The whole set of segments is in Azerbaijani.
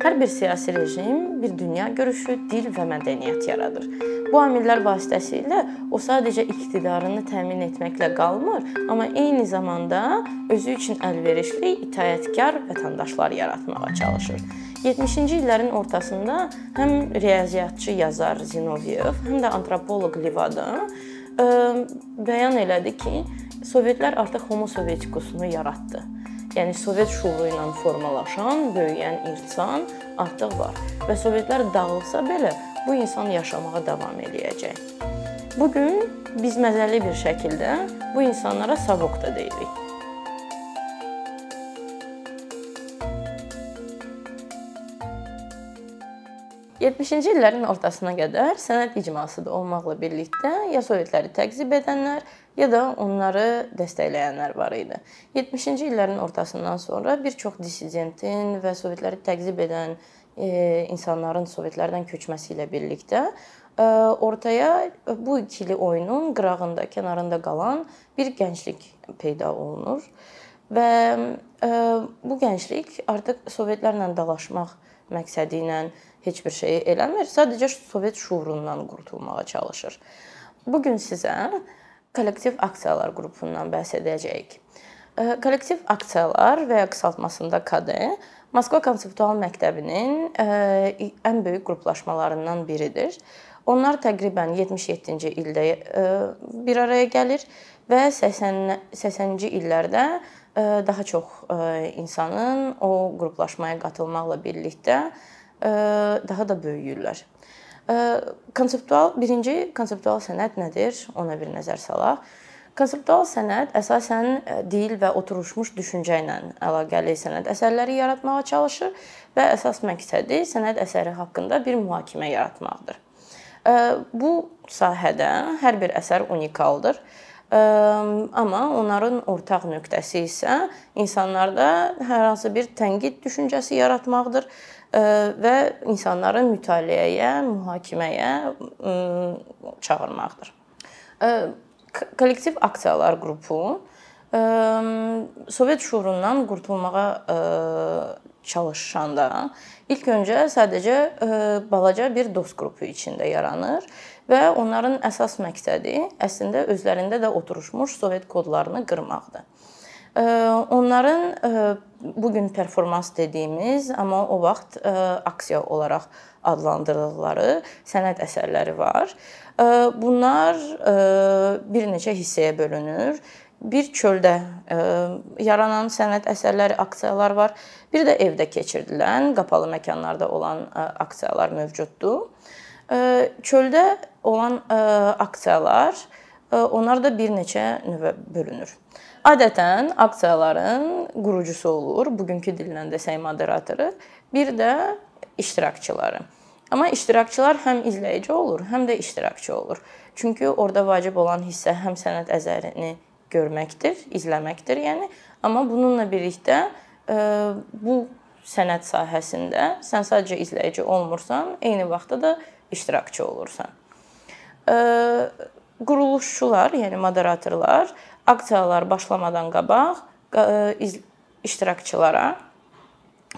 Hər bir siyasi rejim bir dünya görüşü, dil və mədəniyyət yaradır. Bu amillər vasitəsilə o sadəcə iqtidarını təmin etməklə qalmır, amma eyni zamanda özü üçün əlverişli, itaətkar vətəndaşlar yaratmağa çalışır. 70-ci illərin ortasında həm riyaziyyatçı yazar Zinovyev, həm də antropoloq Livada bəyan elədi ki, Sovetlər artıq Homo sovetikusunu yaratdı. Yəni Sovet şuuru ilə formalaşan, böyüyən insan artıq var və Sovetlər dağılsa belə bu insan yaşamağa davam eləyəcək. Bu gün biz məzəli bir şəkildə bu insanlara savok da deyirik. 70-ci illərin ortasına qədər sənət icması da olmaqla birlikdə ya sovetləri təqzib edənlər, ya da onları dəstəkləyənlər var idi. 70-ci illərin ortasından sonra bir çox dissidentin və sovetləri təqzib edən e, insanların sovetlərdən köçməsi ilə birlikdə e, ortaya bu ikili oyunun qırağında, kənarında qalan bir gənclik peyda olunur və e, bu gənclik artıq sovetlərlə dalaşmaq məqsədi ilə heç bir şeyi eləmir. Sadəcə Sovet şuurundan qurtulmağa çalışır. Bu gün sizə kollektiv aksiyalar qrupundan bəhs edəcəyik. Kollektiv aksiyalar və ya qısaltmasında KD Moskva konseptual məktəbinin ən böyük qruplaşmalarından biridir. Onlar təqribən 77-ci ildə bir araya gəlir və 80 80-ci illərdə daha çox insanın o qruplaşmaya qatılmaqla birlikdə daha da böyüyürlər. Konseptual birinci konseptual sənət nədir? Ona bir nəzər salaq. Konseptual sənət əsasən dil və oturmuş düşüncə ilə əlaqəli sənət əsərləri yaratmağa çalışır və əsas məqsədi sənət əsəri haqqında bir mühakimə yaratmaqdır. Bu sahədə hər bir əsər unikaldır. Amma onların ortaq nöqtəsi isə insanlarda hər hansı bir tənqid düşüncəsi yaratmaqdır və insanları mütaliəyə, mühakiməyə çağırmaqdır. Kollektiv aksiyalar qrupu Sovet şuurundan qurtulmağa çalışanda ilk öncə sadəcə balaca bir dost qrupu içində yaranır və onların əsas məqsədi əslində özlərində də oturmuş Sovet kodlarını qırmaqdır. Onların bu gün performans dediyimiz, amma o vaxt aksiya olaraq adlandırdıqları sənət əsərləri var. Bunlar bir neçə hissəyə bölünür. Bir çöldə yaranan sənət əsərləri, aksiyalar var. Bir də evdə keçirdilən, qapalı məkanlarda olan aksiyalar mövcuddur. Çöldə olan aksiyalar onlar da bir neçə növə bölünür. Adətən aksiyaların qurucusu olur, bugünkü dillə desək moderatoru, bir də iştirakçıları. Amma iştirakçılar həm izləyici olur, həm də iştirakçı olur. Çünki orada vacib olan hissə həm sənət əsərini görməkdir, izləməkdir, yəni. Amma bununla birlikdə bu sənət sahəsində sən sadəcə izləyici olmursan, eyni vaxtda da iştirakçı olursan. Quruluşçular, yəni moderatorlar aksiyalar başlamadan qabaq iştirakçılara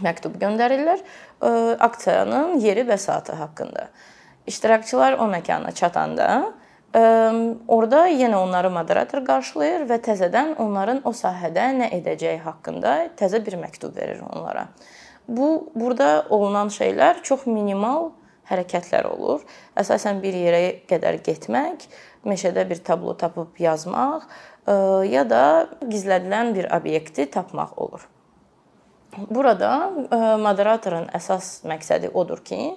məktub göndərirlər aksiyanın yeri və saatı haqqında. İştirakçılar o məkana çatanda orada yenə onları moderator qarşılayır və təzədən onların o sahədə nə edəcəyi haqqında təzə bir məktub verir onlara. Bu burada olunan şeylər çox minimal hərəkətlər olur. Əsasən bir yerə qədər getmək, meşədə bir tablo tapıb yazmaq, ya da gizlədilən bir obyekti tapmaq olur. Burada moderatorun əsas məqsədi odur ki,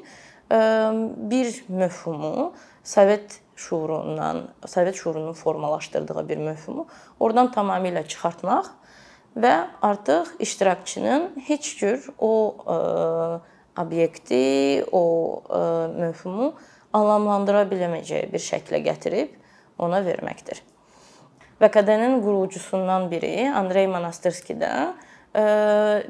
bir mövhumu Sovet şuurundan, Sovet şuurunun formalaşdırdığı bir mövhumu oradan tamamilə çıxartmaq və artıq iştirakçının heç cür o obyekti, o mövhumu anlamlandıra bilməyəcəyi bir şəklə gətirib ona verməkdir. VKD-nin qurucusundan biri Andrey Monastirski də e,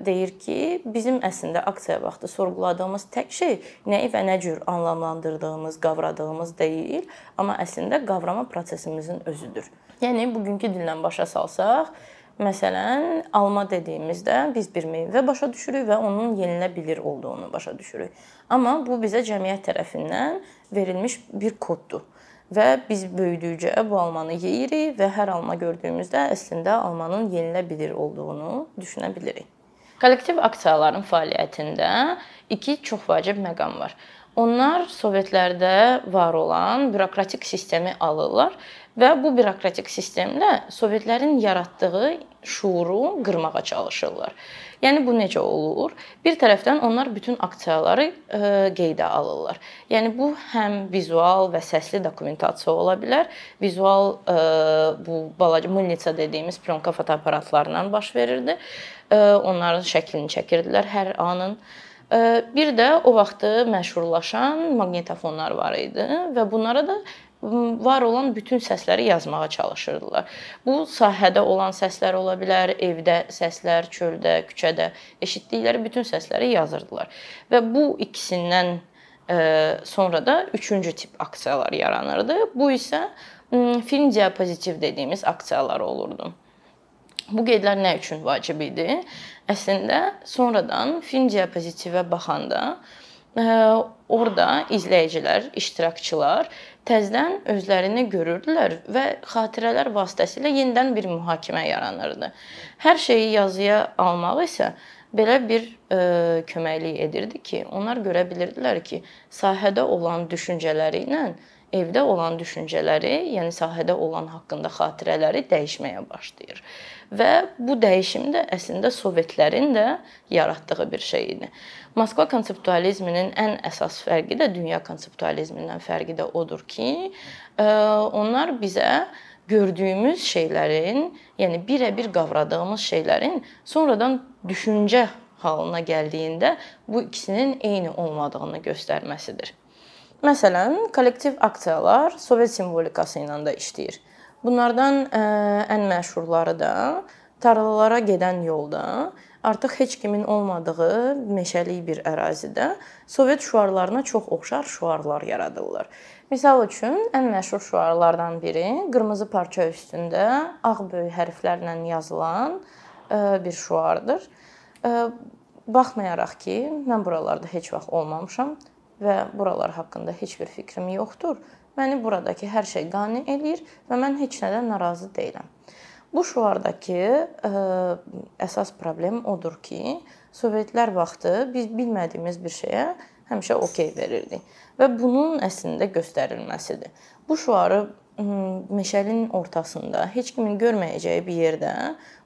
deyir ki, bizim əslində aksiya vaxtı sorğuladığımız tək şey nəyi və nə cür anlamlandırdığımız, qavradığımız deyil, amma əslində qavrama prosesimizin özüdür. Yəni bugünkü dillə başa salsaq, Məsələn, alma dediyimizdə biz bir meyvə başa düşürük və onun yenilə bilir olduğunu başa düşürük. Amma bu bizə cəmiyyət tərəfindən verilmiş bir koddur. Və biz böyüdükcə bu almanı yeyirik və hər alma gördüyümüzdə əslində almanın yenilə bilir olduğunu düşünə bilirik. Kollektiv aksiyaların fəaliyyətində iki çox vacib məqam var. Onlar Sovetlərdə var olan bürokratik sistemi alırlar və bu bürokratik sistemlə Sovetlərin yaratdığı şuuru qırmağa çalışırlar. Yəni bu necə olur? Bir tərəfdən onlar bütün aksiyaları e, qeydə alırlar. Yəni bu həm vizual və səsli dokumentasiya ola bilər. Vizual e, bu balaca mulnitsa dediyimiz plyonka fotoaparatlarla baş verirdi. E, onların şəklini çəkirdilər hər anın. Bir də o vaxtı məşhurlaşan maqnitofonlar var idi və bunlara da var olan bütün səsləri yazmağa çalışırdılar. Bu sahədə olan səslər ola bilər, evdə səslər, çöldə, küçədə eşitdikləri bütün səsləri yazırdılar. Və bu ikisindən sonra da üçüncü tip aksiyalar yaranırdı. Bu isə film diapozitiv dediyimiz aksiyalar olurdu. Bu qeydlər nə üçün vacib idi? Əslində sonradan film diapozitivə baxanda e, orada izləyicilər, iştirakçılar təzədən özlərini görürdülər və xatirələr vasitəsilə yenidən bir mühakimə yaranırdı. Hər şeyi yazıya almaq isə belə bir e, köməklik edirdi ki, onlar görə bilirdilər ki, sahədə olan düşüncələri ilə evdə olan düşüncələri, yəni sahədə olan haqqında xatirələri dəyişməyə başlayır. Və bu dəyişim də əslində Sovetlərin də yaratdığı bir şey idi. Moskva konseptualizminin ən əsas fərqi də dünya konseptualizmindən fərqi də odur ki, onlar bizə gördüyümüz şeylərin, yəni birə-bir qavradığımız şeylərin sonradan düşüncə halına gəldiyində bu ikisinin eyni olmadığını göstərməsidir. Məsələn, kollektiv aksiyalar Sovet simvolikası ilə də işləyir. Bunlardan ə, ən məşhurları da tarlalara gedən yolda artıq heç kimin olmadığı meşəlik bir ərazidə Sovet şüarlarına çox oxşar şüarlar yaradırlar. Misal üçün, ən məşhur şüarlardan biri qırmızı parça üstündə ağ böyük hərflərlə yazılan bir şüardır. Baxmayaraq ki, mən buralarda heç vaxt olmamışam, və buralar haqqında heç bir fikrim yoxdur. Məni buradakı hər şey qane eləyir və mən heç nədən narazı deyiləm. Bu şüardakı ə, əsas problem odur ki, Sovetlər vaxtı biz bilmədiyimiz bir şeyə həmişə okey verirdik və bunun əslində göstərilməsidir. Bu şüarı meşənin ortasında, heç kimin görməyəcəyi bir yerdə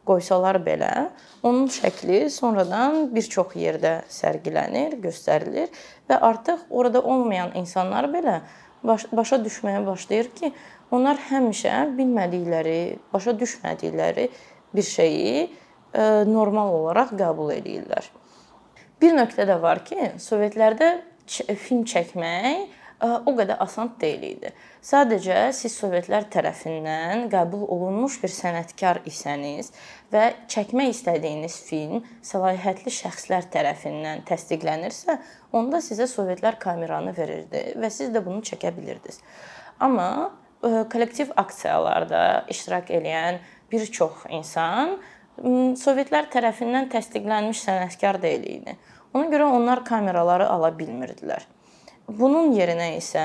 qoysalar belə, onun şəkli sonradan bir çox yerdə sərgilənir, göstərilir və artıq orada olmayan insanlar belə baş, başa düşməyə başlayır ki, onlar həmişə bilmədikləri, başa düşmədikləri bir şeyi e, normal olaraq qəbul edirlər. Bir nöqtə də var ki, Sovetlərdə film çəkmək o qədər asan deyil idi. Sadəcə siz Sovetlər tərəfindən qəbul olunmuş bir sənətkar isəniz və çəkmək istədiyiniz film səlahiyyətli şəxslər tərəfindən təsdiqlənirsə, onda sizə Sovetlər kameranı verirdi və siz də bunu çəkə bilirdiniz. Amma kollektiv aksiyalarda iştirak edən bir çox insan Sovetlər tərəfindən təsdiqlənmiş sənətkar deyil idi. Ona görə onlar kameraları ala bilmirdilər. Bunun yerinə isə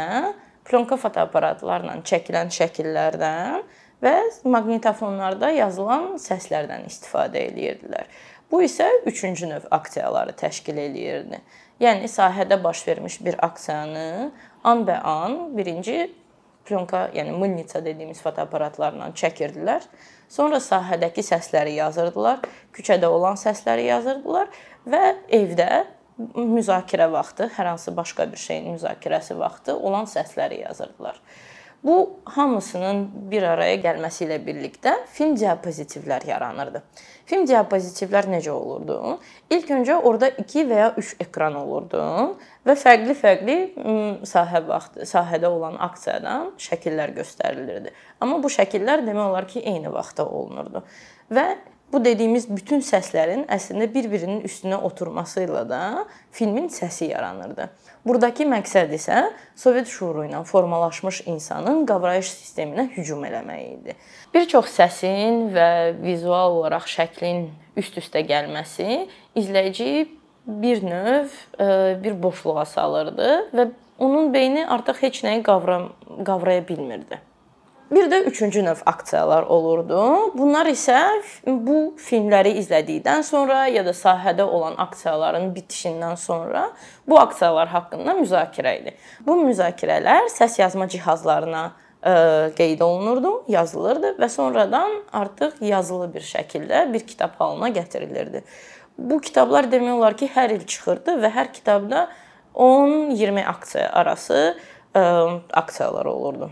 plyonka fotoaparatlarla çəkilən şəkillərdən və maqnitofonlarda yazılan səslərdən istifadə eləyirdilər. Bu isə üçüncü növ aksiyaları təşkil eləyirdi. Yəni sahədə baş vermiş bir aksiyanı anbə-an birinci plyonka, yəni mulnitsa dediyimiz fotoaparatlarla çəkirdilər. Sonra sahədəki səsləri yazırdılar, küçədə olan səsləri yazırdılar və evdə müzakirə vaxtı, hər hansı başqa bir şeyin müzakirəsi vaxtı olan səsləri yazırdılar. Bu hamısının bir araya gəlməsi ilə birlikdə film diapozitivlər yaranırdı. Film diapozitivlər necə olurdu? İlk öncə orada 2 və ya 3 ekran olurdu və fərqli-fərqli sahə vaxtı, sahədə olan aksiyadan şəkillər göstərilirdi. Amma bu şəkillər demək olar ki, eyni vaxtda olunurdu. Və Bu dediyimiz bütün səslərin əslində bir-birinin üstünə oturması ilə də filmin səsi yaranırdı. Buradakı məqsəd isə Sovet şüuru ilə formalaşmış insanın qavrayış sisteminə hücum eləmək idi. Bir çox səsin və vizual olaraq şəklin üst-üstə gəlməsi izləyiciyi bir növ e, bir boşluğa salırdı və onun beyni artıq heç nəyi qavra qavraya bilmirdi. Bir də üçüncü növ aksiyalar olurdu. Bunlar isə bu filmləri izlədikdən sonra ya da sahədə olan aksiyaların bitişindən sonra bu aksiyalar haqqında müzakirə idi. Bu müzakirələr səs yazma cihazlarına ə, e, qeyd olunurdu, yazılırdı və sonradan artıq yazılı bir şəkildə bir kitab halına gətirilirdi. Bu kitablar demək olar ki, hər il çıxırdı və hər kitabda 10-20 aksiya arası ə, e, aksiyalar olurdu.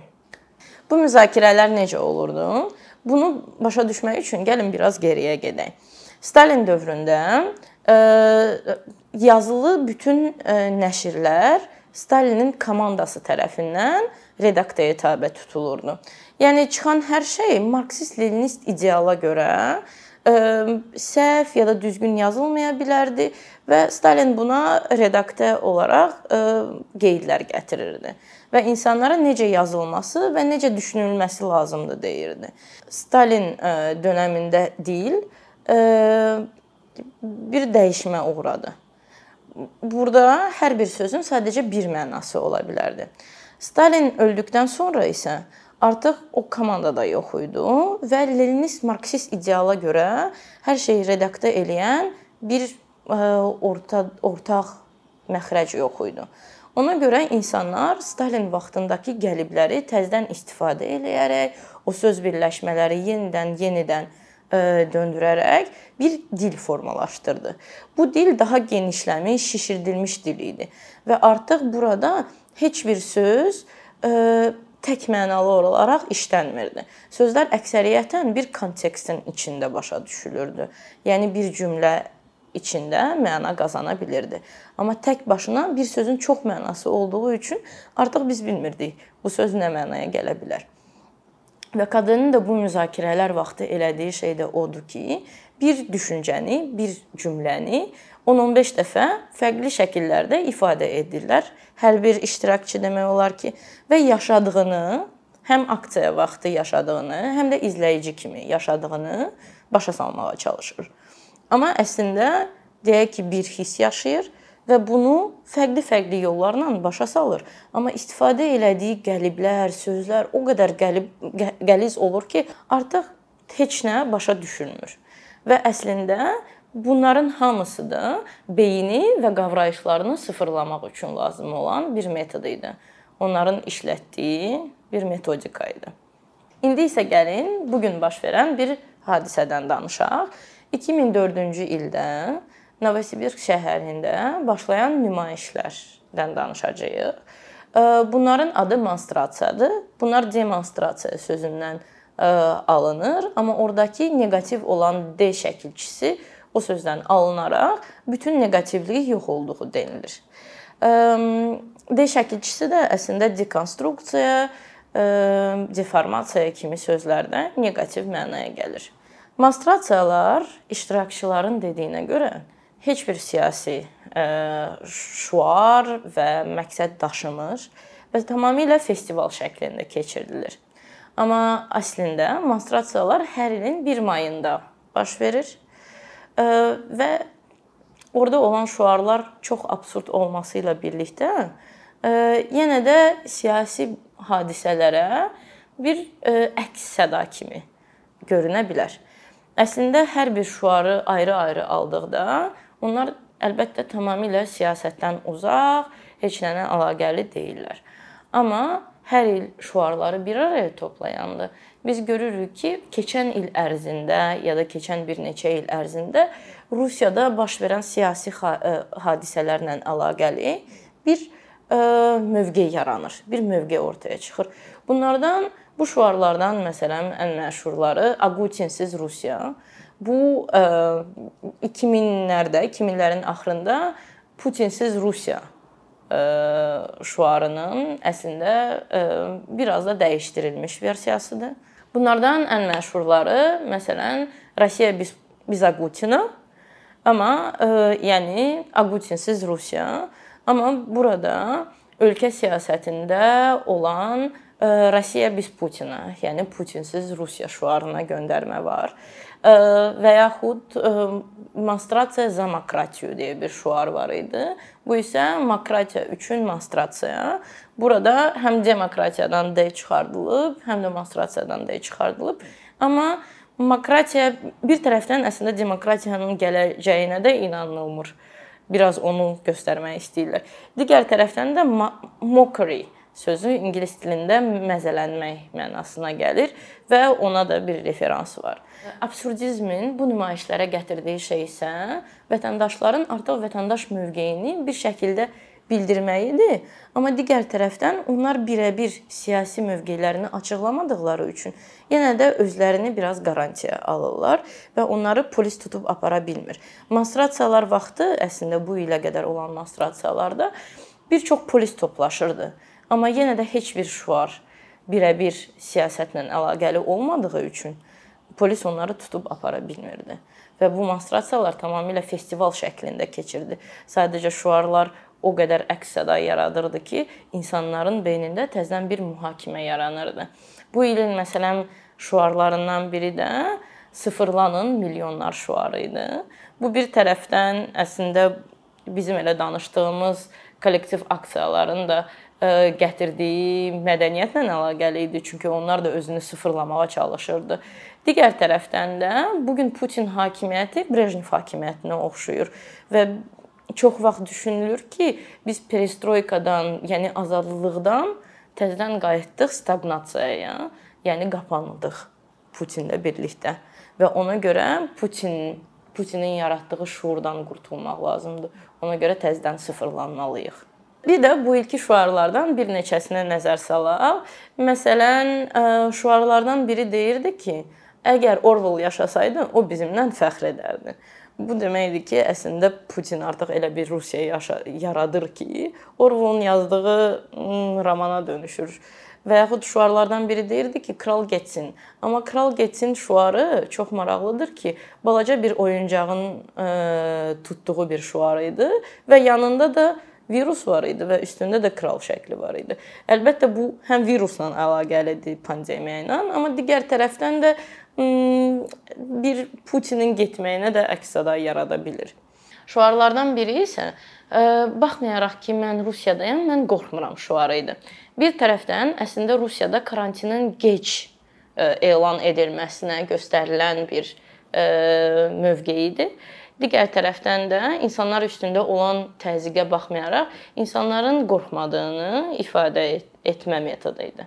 Bu müzakirələr necə olurdu? Bunu başa düşmək üçün gəlin biraz geriyə gedək. Stalin dövründə e, yazılı bütün e, nəşrlər Stalinin komandası tərəfindən redaksiyaya tabe tutulurdu. Yəni çıxan hər şey marksist-leninist ideala görə səhv ya da düzgün yazılmaya bilərdi və Stalin buna redaksiya olaraq qeydlər gətirirdi və insanlara necə yazılması və necə düşünülməsi lazımdır deyirdi. Stalin dövründə dil bir dəyişmə uğradı. Burada hər bir sözün sadəcə bir mənası ola bilərdi. Stalin öldükdən sonra isə artıq o komandada yox idi və Leninist marksist ideala görə hər şeyi redaktə eləyən bir e, orta ortaq məxrəc yox idi. Ona görə insanlar Stalin vaxtındakı gəlibləri təzədən istifadə eləyərək o söz birləşmələri yenidən yenidən e, döndürərək bir dil formalaşdırdı. Bu dil daha genişləmiş, şişirdilmiş dil idi və artıq burada heç bir söz e, tək mənalı olaraq işlənmirdi. Sözlər əksəriyyətən bir kontekstin içində başa düşülürdü. Yəni bir cümlə içində məna qazana bilirdi. Amma tək başına bir sözün çox mənası olduğu üçün artıq biz bilmirdik bu söz nə mənaya gələ bilər. Və qadının da bu müzakirələr vaxtı elədiyi şey də odur ki, bir düşüncəni, bir cümləni 10-15 dəfə fərqli şəkillərdə ifadə edirlər. Hər bir iştirakçı demək olar ki, və yaşadığını, həm aksiya vaxtı yaşadığını, həm də izləyici kimi yaşadığını başa salmağa çalışır. Amma əslində deyək ki, bir hiss yaşayır və bunu fərqli-fərqli yollarla başa salır. Amma istifadə elədiyi qəliblər, sözlər o qədər qəlib qəliz olur ki, artıq heç nə başa düşülmür. Və əslində bunların hamısı da beyni və qavrayışlarını sıfırlamaq üçün lazım olan bir metod idi. Onların işlətdiyi bir metodika idi. İndi isə gəlin bu gün baş verən bir hadisədən danışaq. 2004-cü ildə Novosibirsk şəhərində başlayan nümayişlərdən danışacağıq. Bunların adı monstrasiyadır. Bunlar demonstrasiya sözündən alınır, amma oradakı neqativ olan D şəkilçisi o sözdən alınaraq bütün neqativlik yox olduğu denilir. D şəkilçisi də əslində dekonstruksiya, deformasiya kimi sözlərdə neqativ mənaya gəlir. Monstrasiyalar iştirakçıların dediyinə görə heç bir siyasi ə, şüar və məqsəd daşımır və tamamilə festival şəklində keçirilir. Amma əslində monstrasiyalar hər ilin 1 mayında baş verir və orada olan şüarlar çox absurd olması ilə birlikdə ə, yenə də siyasi hadisələrə bir ə, əks səda kimi görünə bilər. Əslində hər bir şüarı ayrı-ayrı aldıqda onlar əlbəttə tamamilə siyasətdən uzaq, heç nəylə əlaqəli deyillər. Amma hər il şüarları bir araya toplayanda biz görürük ki, keçən il ərzində ya da keçən bir neçə il ərzində Rusiyada baş verən siyasi e, hadisələrlə əlaqəli bir e, mövqe yaranır, bir mövqe ortaya çıxır. Bunlardan Bu şüarlardan məsələn ən məşhurları Agutinsiz Rusiya. Bu 2000-lərdə, 2000-lərin axırında Putinsiz Rusiya şüarının əslində biraz da dəyişdirilmiş versiyasıdır. Bunlardan ən məşhurları məsələn Rusiya biz Agutina, amma ə, yəni Agutinsiz Rusiya, amma burada ölkə siyasətində olan ə, Rusiya biz Putina, yəni Putinsiz Rusiya şüarına göndərmə var. Və yaxud monstrasiya za demokratiya deyə bir şüar var idi. Bu isə demokratiya üçün monstrasiya. Burada həm demokratiyadan D çıxardılıb, həm də monstrasiyadan D çıxardılıb. Amma demokratiya bir tərəfdən əslində demokratiyanın gələcəyinə də inanılmır. Biraz onu göstərmək istəyirlər. Digər tərəfdən də mockery sözü ingilis dilində məzələnmək mənasına gəlir və ona da bir referans var. Absurdizmin bu nümayişlərə gətirdiyi şey isə vətəndaşların artıq vətəndaş mövqeyini bir şəkildə bildirməyidir. Amma digər tərəfdən onlar birəbir siyasi mövqelərini açıqlamadıkları üçün yenə də özlərini biraz qarantiya alırlar və onları polis tutub apara bilmir. Monstrasiyalar vaxtı əslində bu ilə qədər olan monstrasiyalarda bir çox polis toplaşırdı. Amma yenə də heç bir şüar birəbir siyasətlə əlaqəli olmadığı üçün polis onları tutub apara bilmirdi. Və bu monstrasiyalar tamamilə festival şəklində keçirdi. Sadəcə şüarlar o qədər əks-səda yaradırdı ki, insanların beynində təzədən bir mühakimə yaranırdı. Bu ilin məsələn şüarlarından biri də sıfırlanın milyonlar şüarı idi. Bu bir tərəfdən əslində bizim elə danışdığımız kollektiv aksiyaların da gətirdiyi mədəniyyətlə əlaqəli idi, çünki onlar da özünü sıfırlamağa çalışırdı. Digər tərəfdən də bu gün Putin hakimiyyəti Brejnev hakimiyyətinə oxşuyur və çox vaxt düşünülür ki, biz perestroykadan, yəni azadlıqdan təzədən qayıtdıq staqnasiyaya, yəni qapanırdıq Putinlə birlikdə və ona görə Putin Putinin yaratdığı şuurdan qurtulmaq lazımdır. Ona görə təzədən sıfırlanmalıyıq. Bir də bu ilki şüarlardan bir neçəsinə nəzər salaq. Məsələn, şüarlardan biri deyirdi ki, əgər Orwell yaşasaydı, o bizimlə fəxr edərdi. Bu deməkdir ki, əslində Putin artıq elə bir Rusiya yaradır ki, Orwellun yazdığı romana dönüşür. Və yaxud şüarlardan biri deyirdi ki, kral getsin. Amma kral getsin şüarı çox maraqlıdır ki, balaca bir oyuncağın ə, tutduğu bir şüar idi və yanında da virus var idi və üstündə də kral şəkli var idi. Əlbəttə bu həm virusla əlaqəlidir pandemiya ilə, amma digər tərəfdən də bir Putinin getməyinə də əks-səda yarada bilər. Şüarlardan biri isə baxmayaraq ki, mən Rusiyadayam, mən qorxmuram şüarı idi. Bir tərəfdən əslində Rusiyada karantinin gec elan edilməsinə göstərilən bir mövqeyi idi. Digər tərəfdən də insanlar üstündə olan təzyiqə baxmayaraq insanların qorxmadığını ifadə etmə metodu idi.